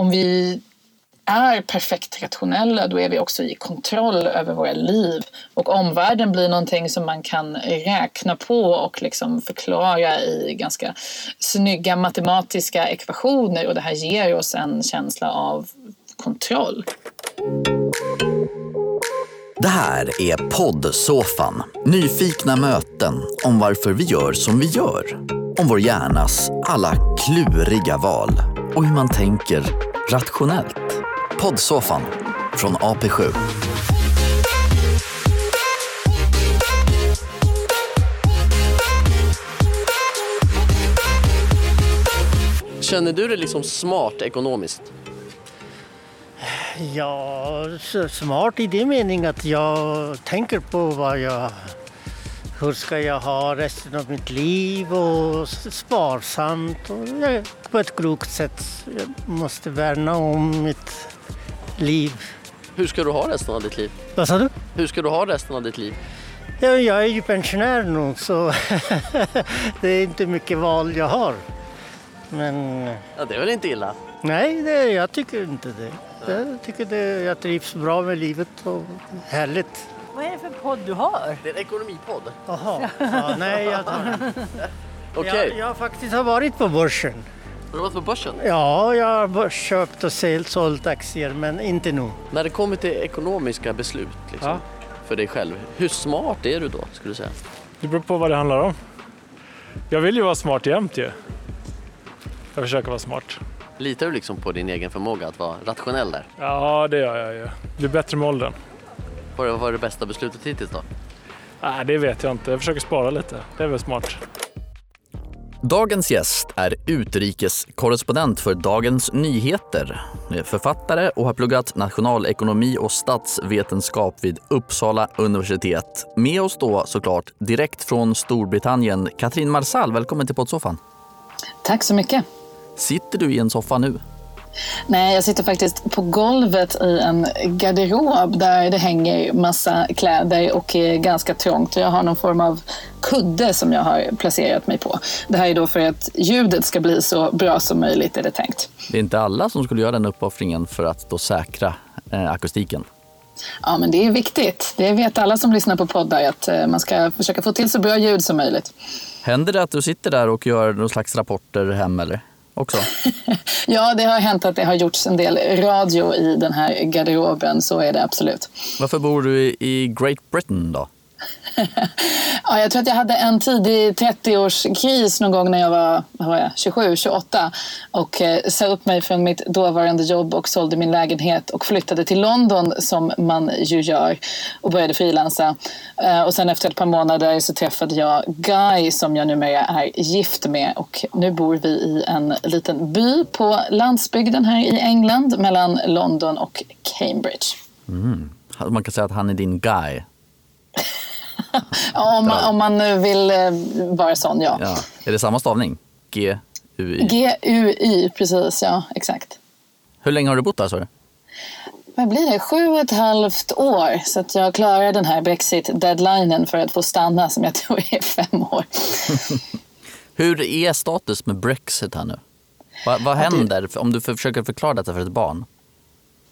om vi är perfekt rationella då är vi också i kontroll över våra liv. Och omvärlden blir någonting som man kan räkna på och liksom förklara i ganska snygga matematiska ekvationer och det här ger oss en känsla av kontroll. Det här är poddsoffan. Nyfikna möten om varför vi gör som vi gör. Om vår hjärnas alla kluriga val och hur man tänker rationellt. Poddsoffan från AP7. Känner du dig liksom smart ekonomiskt? Ja, så smart i det mening att jag tänker på vad jag, hur ska jag ha resten av mitt liv och sparsamt och jag, på ett klokt sätt. Jag måste värna om mitt liv. Hur ska du ha resten av ditt liv? Vad sa du? Hur ska du ha resten av ditt liv? Ja, jag är ju pensionär nu så det är inte mycket val jag har. Men Ja, det är väl inte illa? nej, det, jag tycker inte det. Jag tycker det, jag trivs bra med livet och härligt. Vad är det för podd du har? Det är en ekonomipodd. Jaha, ja, nej jag tar den. Okej, Jag, jag faktiskt har varit på börsen. har du varit på börsen? Ja, jag har köpt och sålt, sålt aktier men inte nu. När det kommer till ekonomiska beslut liksom, Ja. för dig själv, hur smart är du då skulle du säga? Det beror på vad det handlar om. Jag vill ju vara smart jämt ju. Jag försöker vara smart. Litar du liksom på din egen förmåga att vara rationell där? Ja, det gör jag ju. Det blir bättre med åldern. Vad var det bästa beslutet hittills då? Nej, det vet jag inte. Jag försöker spara lite. Det är väl smart. Dagens gäst är utrikeskorrespondent för Dagens Nyheter. Är Författare och har pluggat nationalekonomi och statsvetenskap vid Uppsala universitet. Med oss då såklart direkt från Storbritannien, Katrin Marsall. Välkommen till poddsoffan. Tack så mycket. Sitter du i en soffa nu? Nej, jag sitter faktiskt på golvet i en garderob där det hänger massa kläder och är ganska trångt. Jag har någon form av kudde som jag har placerat mig på. Det här är då för att ljudet ska bli så bra som möjligt är det tänkt. Det är inte alla som skulle göra den uppoffringen för att då säkra eh, akustiken. Ja, men det är viktigt. Det vet alla som lyssnar på poddar att eh, man ska försöka få till så bra ljud som möjligt. Händer det att du sitter där och gör någon slags rapporter hem eller? Också? Ja, det har hänt att det har gjorts en del radio i den här garderoben, så är det absolut. Varför bor du i- i Great Britain då? Ja, jag tror att jag hade en tidig 30-årskris någon gång när jag var, var jag 27, 28 och eh, sa upp mig från mitt dåvarande jobb och sålde min lägenhet och flyttade till London som man ju gör och började frilansa. Eh, och sen efter ett par månader så träffade jag Guy som jag numera är gift med och nu bor vi i en liten by på landsbygden här i England mellan London och Cambridge. Man kan säga att han är din guy. Om, man, om man vill eh, vara sån, ja. Ja. Är det samma stavning? G-U-Y. G-U-Y, precis. Ja, exakt. Hur länge har du bott där sa du? Vad blir det? Sju och ett halvt år. Så att jag klarar den här brexit-deadlinen för att få stanna som jag tror är fem år. Hur är status med Brexit här nu? Vad, vad händer om du försöker förklara detta för ett barn?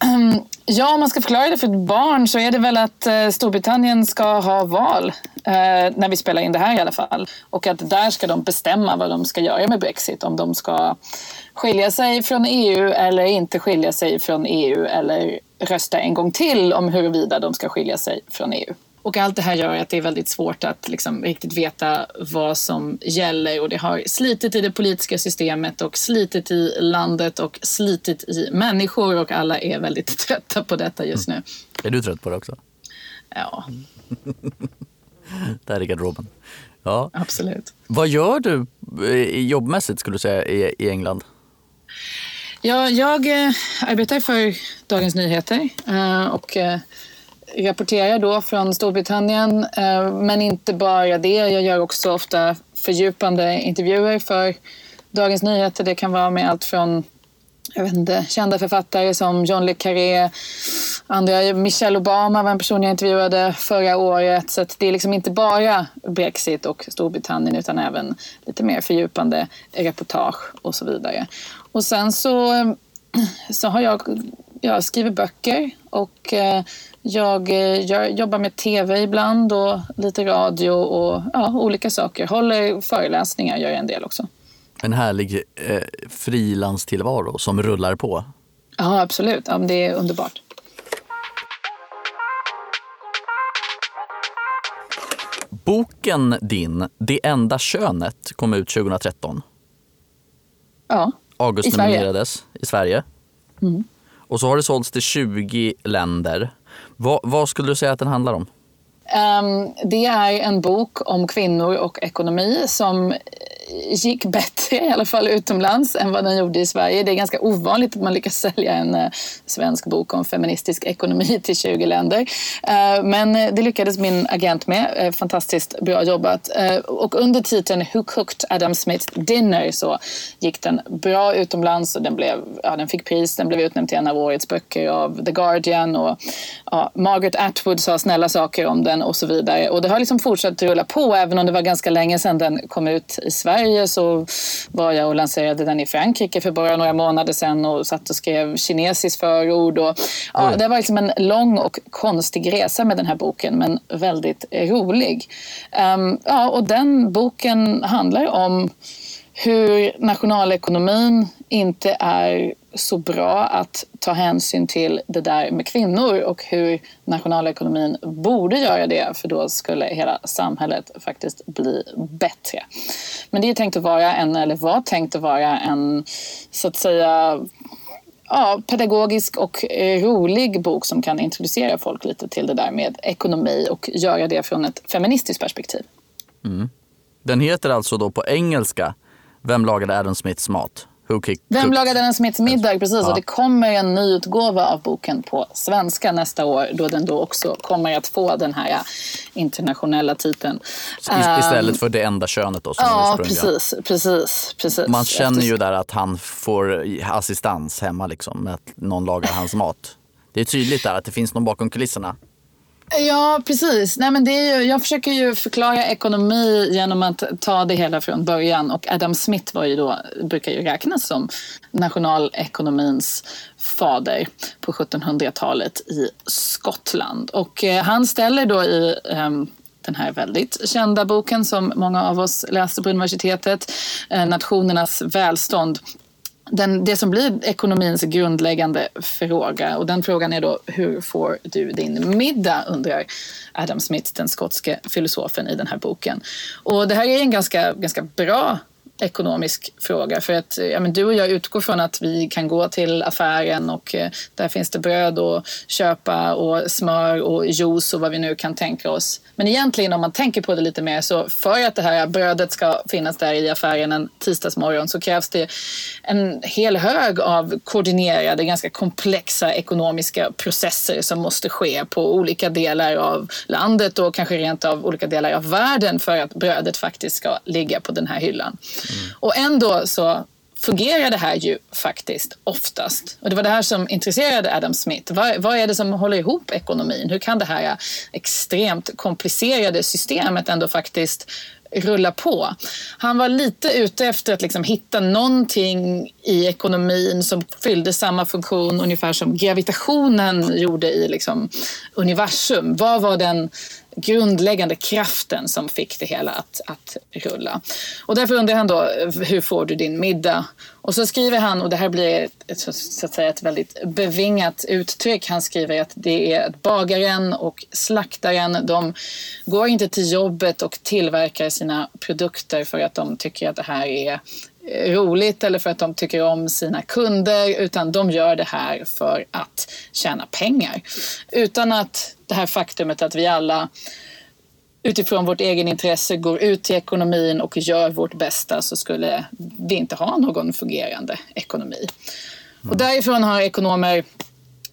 Ja, om man ska förklara det för ett barn så är det väl att eh, Storbritannien ska ha val. Eh, när vi spelar in det här i alla fall. Och att där ska de bestämma vad de ska göra med Brexit. Om de ska skilja sig från EU eller inte skilja sig från EU. Eller rösta en gång till om huruvida de ska skilja sig från EU. Och allt det här gör att det är väldigt svårt att liksom riktigt veta vad som gäller. Och det har slitit i det politiska systemet och slitit i landet och slitit i människor. Och alla är väldigt trötta på detta just nu. Är du trött på det också? Ja, Där i garderoben. Ja. absolut. Vad gör du eh, jobbmässigt skulle du säga i, England? Ja, jag eh, arbetar för Dagens Nyheter eh, och rapporterar då från Storbritannien. Eh, men inte bara det, jag gör också ofta fördjupande intervjuer för Dagens Nyheter. Det kan vara med allt från jag vet inte, kända författare som John le Carré, andra, Michelle Obama var en person jag intervjuade förra året. Så att det är liksom inte bara Brexit och Storbritannien utan även lite mer fördjupande reportage och så vidare. Och sen så så har jag, jag skriver böcker och eh, eh, jag jobbar med tv ibland och lite radio och ja, olika saker. Håller föreläsningar gör jag en del också. En härlig eh, frilanstillvaro som rullar på. Ja, absolut. Ja, det är underbart. Boken din, Det enda könet, kom ut 2013. Ja, August i Sverige. i Sverige. Mm. Och så har det sålts till 20 länder. Vad, vad skulle du säga att den handlar om? Um, det är en bok om kvinnor och ekonomi som gick bättre, i alla fall utomlands, än vad den gjorde i Sverige. Det är ganska ovanligt att man lyckas sälja en eh, svensk bok om feministisk ekonomi till 20 länder. Eh, men det lyckades min agent med. Eh, fantastiskt bra jobbat. Eh, och under titeln Who cooked Adam Smith's dinner så gick den bra utomlands och den, blev, ja, den fick pris. Den blev utnämnd till en av årets böcker av The Guardian och ja, Margaret Atwood sa snälla saker om den och så vidare. Och det har liksom fortsatt rulla på även om det var ganska länge sedan den kom ut i Sverige så var jag och lanserade den i Frankrike för bara några månader sedan och satt och skrev kinesiskt förord. Och, ja, det var liksom en lång och konstig resa med den här boken men väldigt rolig. Um, ja, och den boken handlar om hur nationalekonomin inte är så bra att ta hänsyn till det där med kvinnor och hur nationalekonomin borde göra det för då skulle hela samhället faktiskt bli bättre. Men det är tänkt att vara en, eller var tänkt att vara en, så att säga, ja, pedagogisk och eh, rolig bok som kan introducera folk lite till det där med ekonomi och göra det från ett feministiskt perspektiv. Mm. Den heter alltså då på engelska vem lagade Adam Smiths mat? Who kicked, Vem cooked- lagade Adam Smiths middag? Precis, Ja. och det kommer en ny utgåva av boken på svenska nästa år då den då också kommer att få den här internationella titeln. I- Istället för det enda könet då som Ja, precis, precis, precis. Man känner ju där att han får assistans hemma liksom, med att någon lagar hans mat. Det är tydligt där att det finns någon bakom kulisserna. Ja, precis. Nej, men det är ju, jag försöker ju förklara ekonomi genom att ta det hela från början. Och Adam Smith var ju då, brukar ju räknas som nationalekonomins fader på 1700-talet i Skottland. Och eh, han ställer då i eh, den här väldigt kända boken som många av oss läste på universitetet, eh, Nationernas välstånd, den, det som blir ekonomins grundläggande fråga. Och den frågan är då, hur får du din middag? undrar Adam Smith, den skotske filosofen i den här boken. Och det här är en ganska, ganska bra ekonomisk fråga. För att ja, men du och jag utgår från att vi kan gå till affären och eh, där finns det bröd att köpa och smör och juice och vad vi nu kan tänka oss. Men egentligen om man tänker på det lite mer så för att det här brödet ska finnas där i affären en tisdagsmorgon så krävs det en hel hög av koordinerade, ganska komplexa ekonomiska processer som måste ske på olika delar av landet och kanske rent av olika delar av världen för att brödet faktiskt ska ligga på den här hyllan. Och ändå så fungerar det här ju faktiskt oftast. Och det var det här som intresserade Adam Smith. Vad, vad är det som håller ihop ekonomin? Hur kan det här extremt komplicerade systemet ändå faktiskt rulla på. Han var lite ute efter att liksom hitta någonting i ekonomin som fyllde samma funktion ungefär som gravitationen gjorde i liksom universum. Vad var den grundläggande kraften som fick det hela att, att rulla. Och därför undrar han då, hur får du din middag? Och så skriver han, och det här blir ett, så att säga, ett väldigt bevingat uttryck, han skriver att det är att bagaren och slaktaren, de går inte till jobbet och tillverkar sina produkter för att de tycker att det här är roligt eller för att de tycker om sina kunder utan de gör det här för att tjäna pengar. Utan att det här faktumet att vi alla utifrån vårt egen intresse går ut i ekonomin och gör vårt bästa så skulle vi inte ha någon fungerande ekonomi. Och därifrån har ekonomer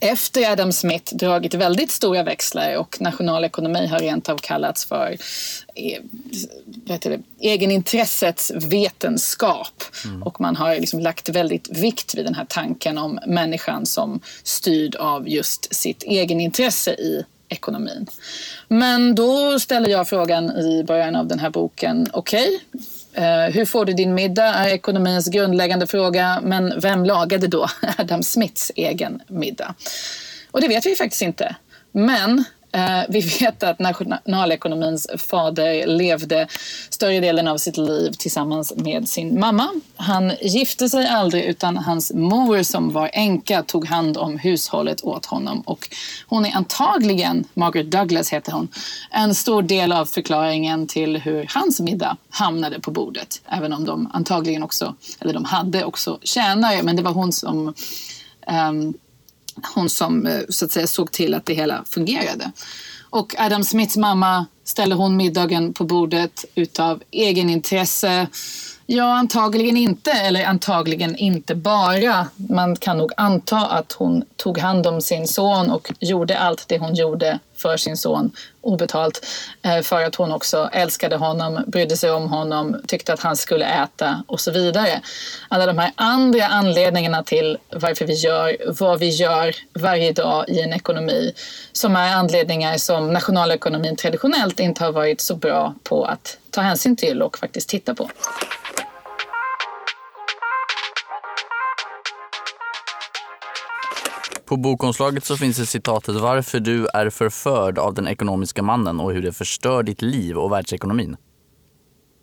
efter Adam Smith dragit väldigt stora växlar och nationalekonomi har rent av kallats för eh, det, egenintressets vetenskap. Och man har liksom lagt väldigt vikt vid den här tanken om människan som styrd av just sitt egenintresse i ekonomin. Men då ställer jag frågan i början av den här boken, okej, Eh, Eh, hur får du din middag är ekonomins grundläggande fråga, men vem lagade då Adam Smiths egen middag? Och det vet vi faktiskt inte. Men Eh, vi vet att nationalekonomins fader levde större delen av sitt liv tillsammans med sin mamma. Han gifte sig aldrig utan hans mor som var änka tog hand om hushållet åt honom. Och hon är antagligen, Margaret Douglas heter hon, en stor del av förklaringen till hur hans middag hamnade på bordet. Även om de antagligen också, eller de hade också tjänare, men det var hon som um, hon som eh, så att säga, såg till att det hela fungerade. Och Adam Smiths mamma ställde hon middagen på bordet utav egenintresse. Ja, antagligen inte, eller antagligen inte bara. Man kan nog anta att hon tog hand om sin son och gjorde allt det hon gjorde för sin son obetalt eh, för att hon också älskade honom, brydde sig om honom, tyckte att han skulle äta och så vidare. Alla de här andra anledningarna till varför vi gör vad vi gör varje dag i en ekonomi som är anledningar som nationalekonomin traditionellt inte har varit så bra på att ta hänsyn till och faktiskt titta på. På bokomslaget så finns det citatet “Varför du är förförd av den ekonomiska mannen och hur det förstör ditt liv och världsekonomin”.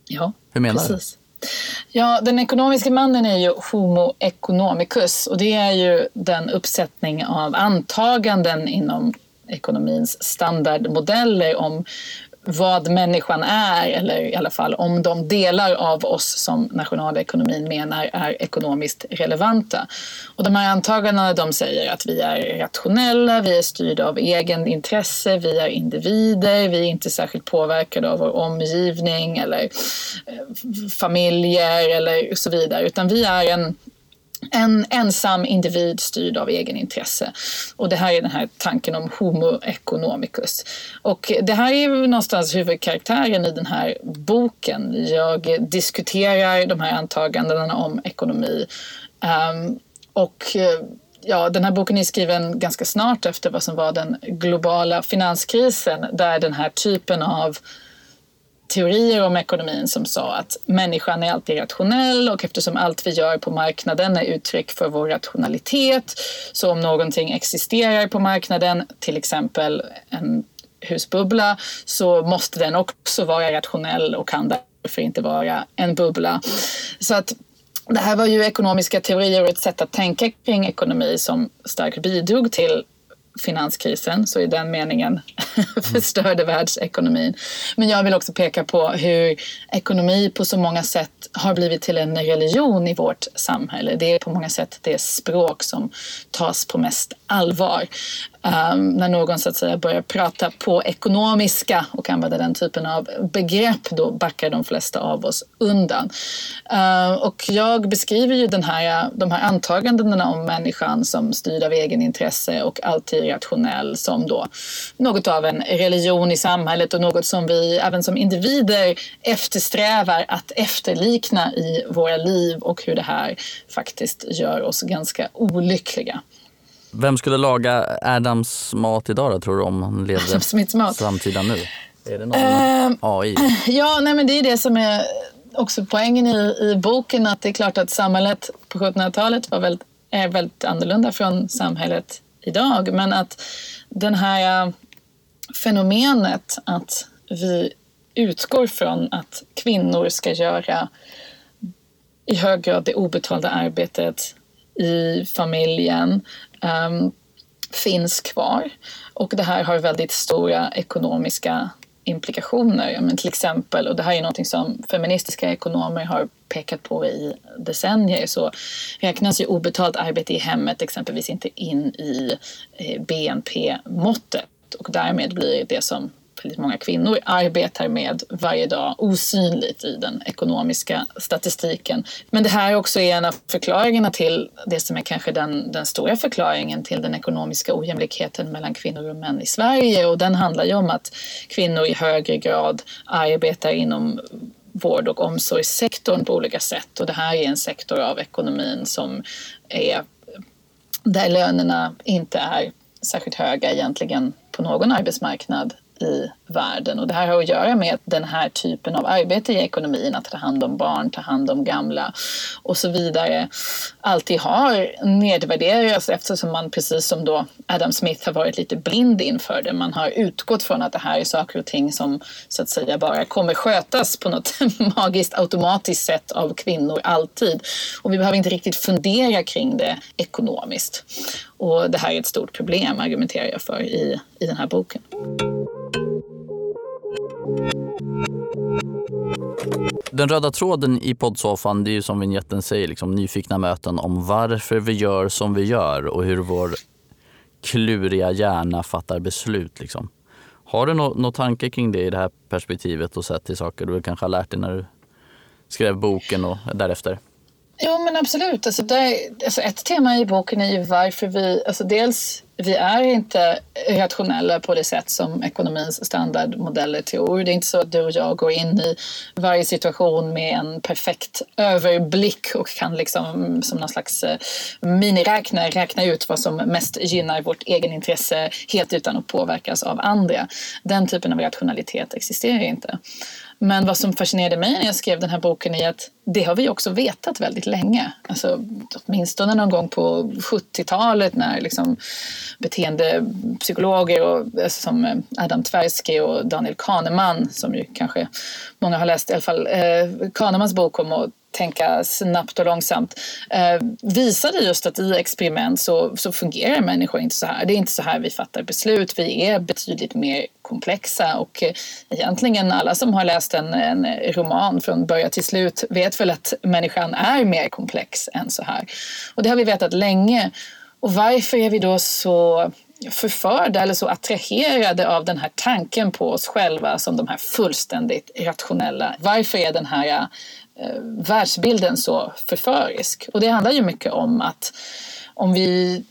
Ja, Hur menar precis. du? Ja, den ekonomiska mannen är ju Homo economicus och det är ju den uppsättning av antaganden inom ekonomins standardmodeller om vad människan är, eller i alla fall om de delar av oss som nationalekonomin menar är ekonomiskt relevanta. Och de här antagandena de säger att vi är rationella, vi är styrda av egen intresse, vi är individer, vi är inte särskilt påverkade av vår omgivning eller eh, familjer eller så vidare, utan vi är en en ensam individ styrd av egenintresse. Och det här är den här tanken om homo economicus. Och det här är ju någonstans huvudkaraktären i den här boken. Jag diskuterar de här antagandena om ekonomi. Um, och eh, ja, den här boken är skriven ganska snart efter vad som var den globala finanskrisen där den här typen av teorier om ekonomin som sa att människan är alltid rationell och eftersom allt vi gör på marknaden är uttryck för vår rationalitet så om någonting existerar på marknaden, till exempel en husbubbla, så måste den också vara rationell och kan därför inte vara en bubbla. Så att det här var ju ekonomiska teorier och ett sätt att tänka kring ekonomi som starkt bidrog till finanskrisen, så i den meningen förstörde världsekonomin. Men jag vill också peka på hur ekonomi på så många sätt har blivit till en religion i vårt samhälle. Det är på många sätt det språk som tas på mest allvar. Um, när någon så att säga börjar prata på ekonomiska och använder den typen av begrepp då backar de flesta av oss undan. Uh, och jag beskriver ju den här, de här antagandena om människan som styrd av egenintresse och alltid rationell som då något av en religion i samhället och något som vi även som individer eftersträvar att efterlikna i våra liv och hur det här faktiskt gör oss ganska olyckliga. Vem skulle laga Adams mat idag då, tror du, om han levde samtida nu? Är det någon uh, ehm, AI? Ja, nej, men det är det som är också poängen i, i boken, att det är klart att samhället på 1700-talet var väldigt, är väldigt annorlunda från samhället idag. Men att den här fenomenet att vi utgår från att kvinnor ska göra i hög grad det obetalda arbetet i familjen um, finns kvar. Och det här har väldigt stora ekonomiska implikationer. Men till exempel, och det här är något som feministiska ekonomer har pekat på i decennier, så räknas ju obetalt arbete i hemmet exempelvis inte in i eh, BNP-måttet och därmed blir det som väldigt många kvinnor arbetar med varje dag osynligt i den ekonomiska statistiken. Men det här också är en av förklaringarna till det som är kanske den, den stora förklaringen till den ekonomiska ojämlikheten mellan kvinnor och män i Sverige. Och den handlar ju om att kvinnor i högre grad arbetar inom vård och omsorgssektorn på olika sätt. Och det här är en sektor av ekonomin som är där lönerna inte är särskilt höga egentligen på någon arbetsmarknad i världen. Och det här har att göra med den här typen av arbete i ekonomin, att ta hand om barn, ta hand om gamla och så vidare, alltid har nedvärderats eftersom man precis som då Adam Smith har varit lite blind inför det. Man har utgått från att det här är saker och ting som så att säga bara kommer skötas på något magiskt automatiskt sätt av kvinnor alltid. Och vi behöver inte riktigt fundera kring det ekonomiskt. Och det här är ett stort problem, argumenterar jag för i, i den här boken. Den röda tråden i poddsoffan det är ju som vinjetten säger, liksom, nyfikna möten om varför vi gör som vi gör och hur vår kluriga hjärna fattar beslut. Liksom. Har du några no tankar kring det i det här perspektivet och sett till saker du kanske har lärt dig när du skrev boken och därefter? Jo men absolut. Alltså, det, alltså ett tema i boken är ju varför vi, alltså dels vi är inte rationella på det sätt som ekonomins standardmodeller tror. Det är inte så att du och jag går in i varje situation med en perfekt överblick och kan liksom som någon slags eh, miniräknare räkna ut vad som mest gynnar vårt egenintresse helt utan att påverkas av andra. Den typen av rationalitet existerar inte. Men vad som fascinerade mig när jag skrev den här boken är att det har vi också vetat väldigt länge. Alltså, åtminstone någon gång på 70-talet när liksom beteendepsykologer och, alltså, som eh, Adam Tversky och Daniel Kahneman, som ju kanske många har läst, i alla fall eh, Kahnemans bok om att tänka snabbt och långsamt eh, visade just att i experiment så, så fungerar människor inte så här. Det är inte så här vi fattar beslut. Vi är betydligt mer komplexa och eh, egentligen alla som har läst en, en roman från början till slut vet väl att människan är mer komplex än så här. Och det har vi vetat länge. Och varför är vi då så förförda eller så attraherade av den här tanken på oss själva som de här fullständigt rationella. Varför är den här eh, världsbilden så förförisk? Och det handlar ju mycket om att om vi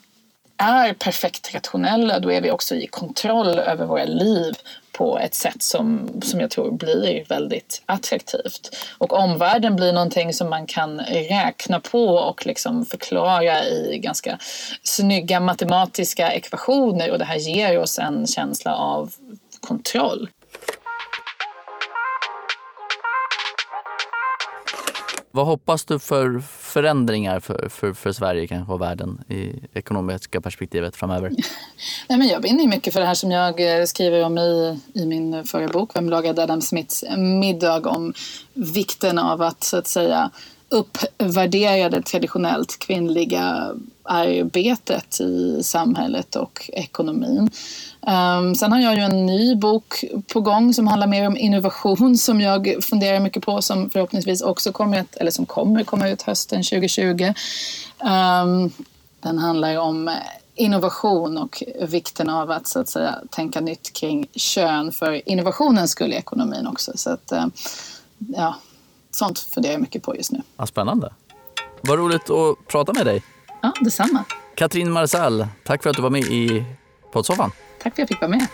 är perfekt rationella då är vi också i kontroll över våra liv på ett sätt som, som jag tror blir väldigt attraktivt. Och omvärlden blir någonting som man kan räkna på och liksom förklara i ganska snygga matematiska ekvationer och det här ger oss en känsla av kontroll. Vad hoppas du för förändringar för, för, för Sverige kanske och världen i ekonomiska perspektivet framöver? Nej, men jag brinner mycket för det här som jag eh, skriver om i, i min förra bok, Vem lagade Adam Smiths middag? om vikten av att så att säga uppvärdera det traditionellt kvinnliga arbetet i samhället och ekonomin. Um, sen har jag ju en ny bok på gång som handlar mer om innovation som jag funderar mycket på som förhoppningsvis också kommer, att, eller som kommer komma ut hösten 2020. Um, ehm, den handlar om innovation och vikten av att, så att säga, tänka nytt kring kön för innovationens skull i ekonomin också. Så att, uh, ja, sånt funderar jag mycket på just nu. Ja, spännande. Vad roligt att prata med dig. Ja, detsamma. Katrin Marsell, tack för att du var med i poddsoffan. Tack för att jag fick vara med.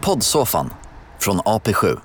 Poddsoffan från AP7.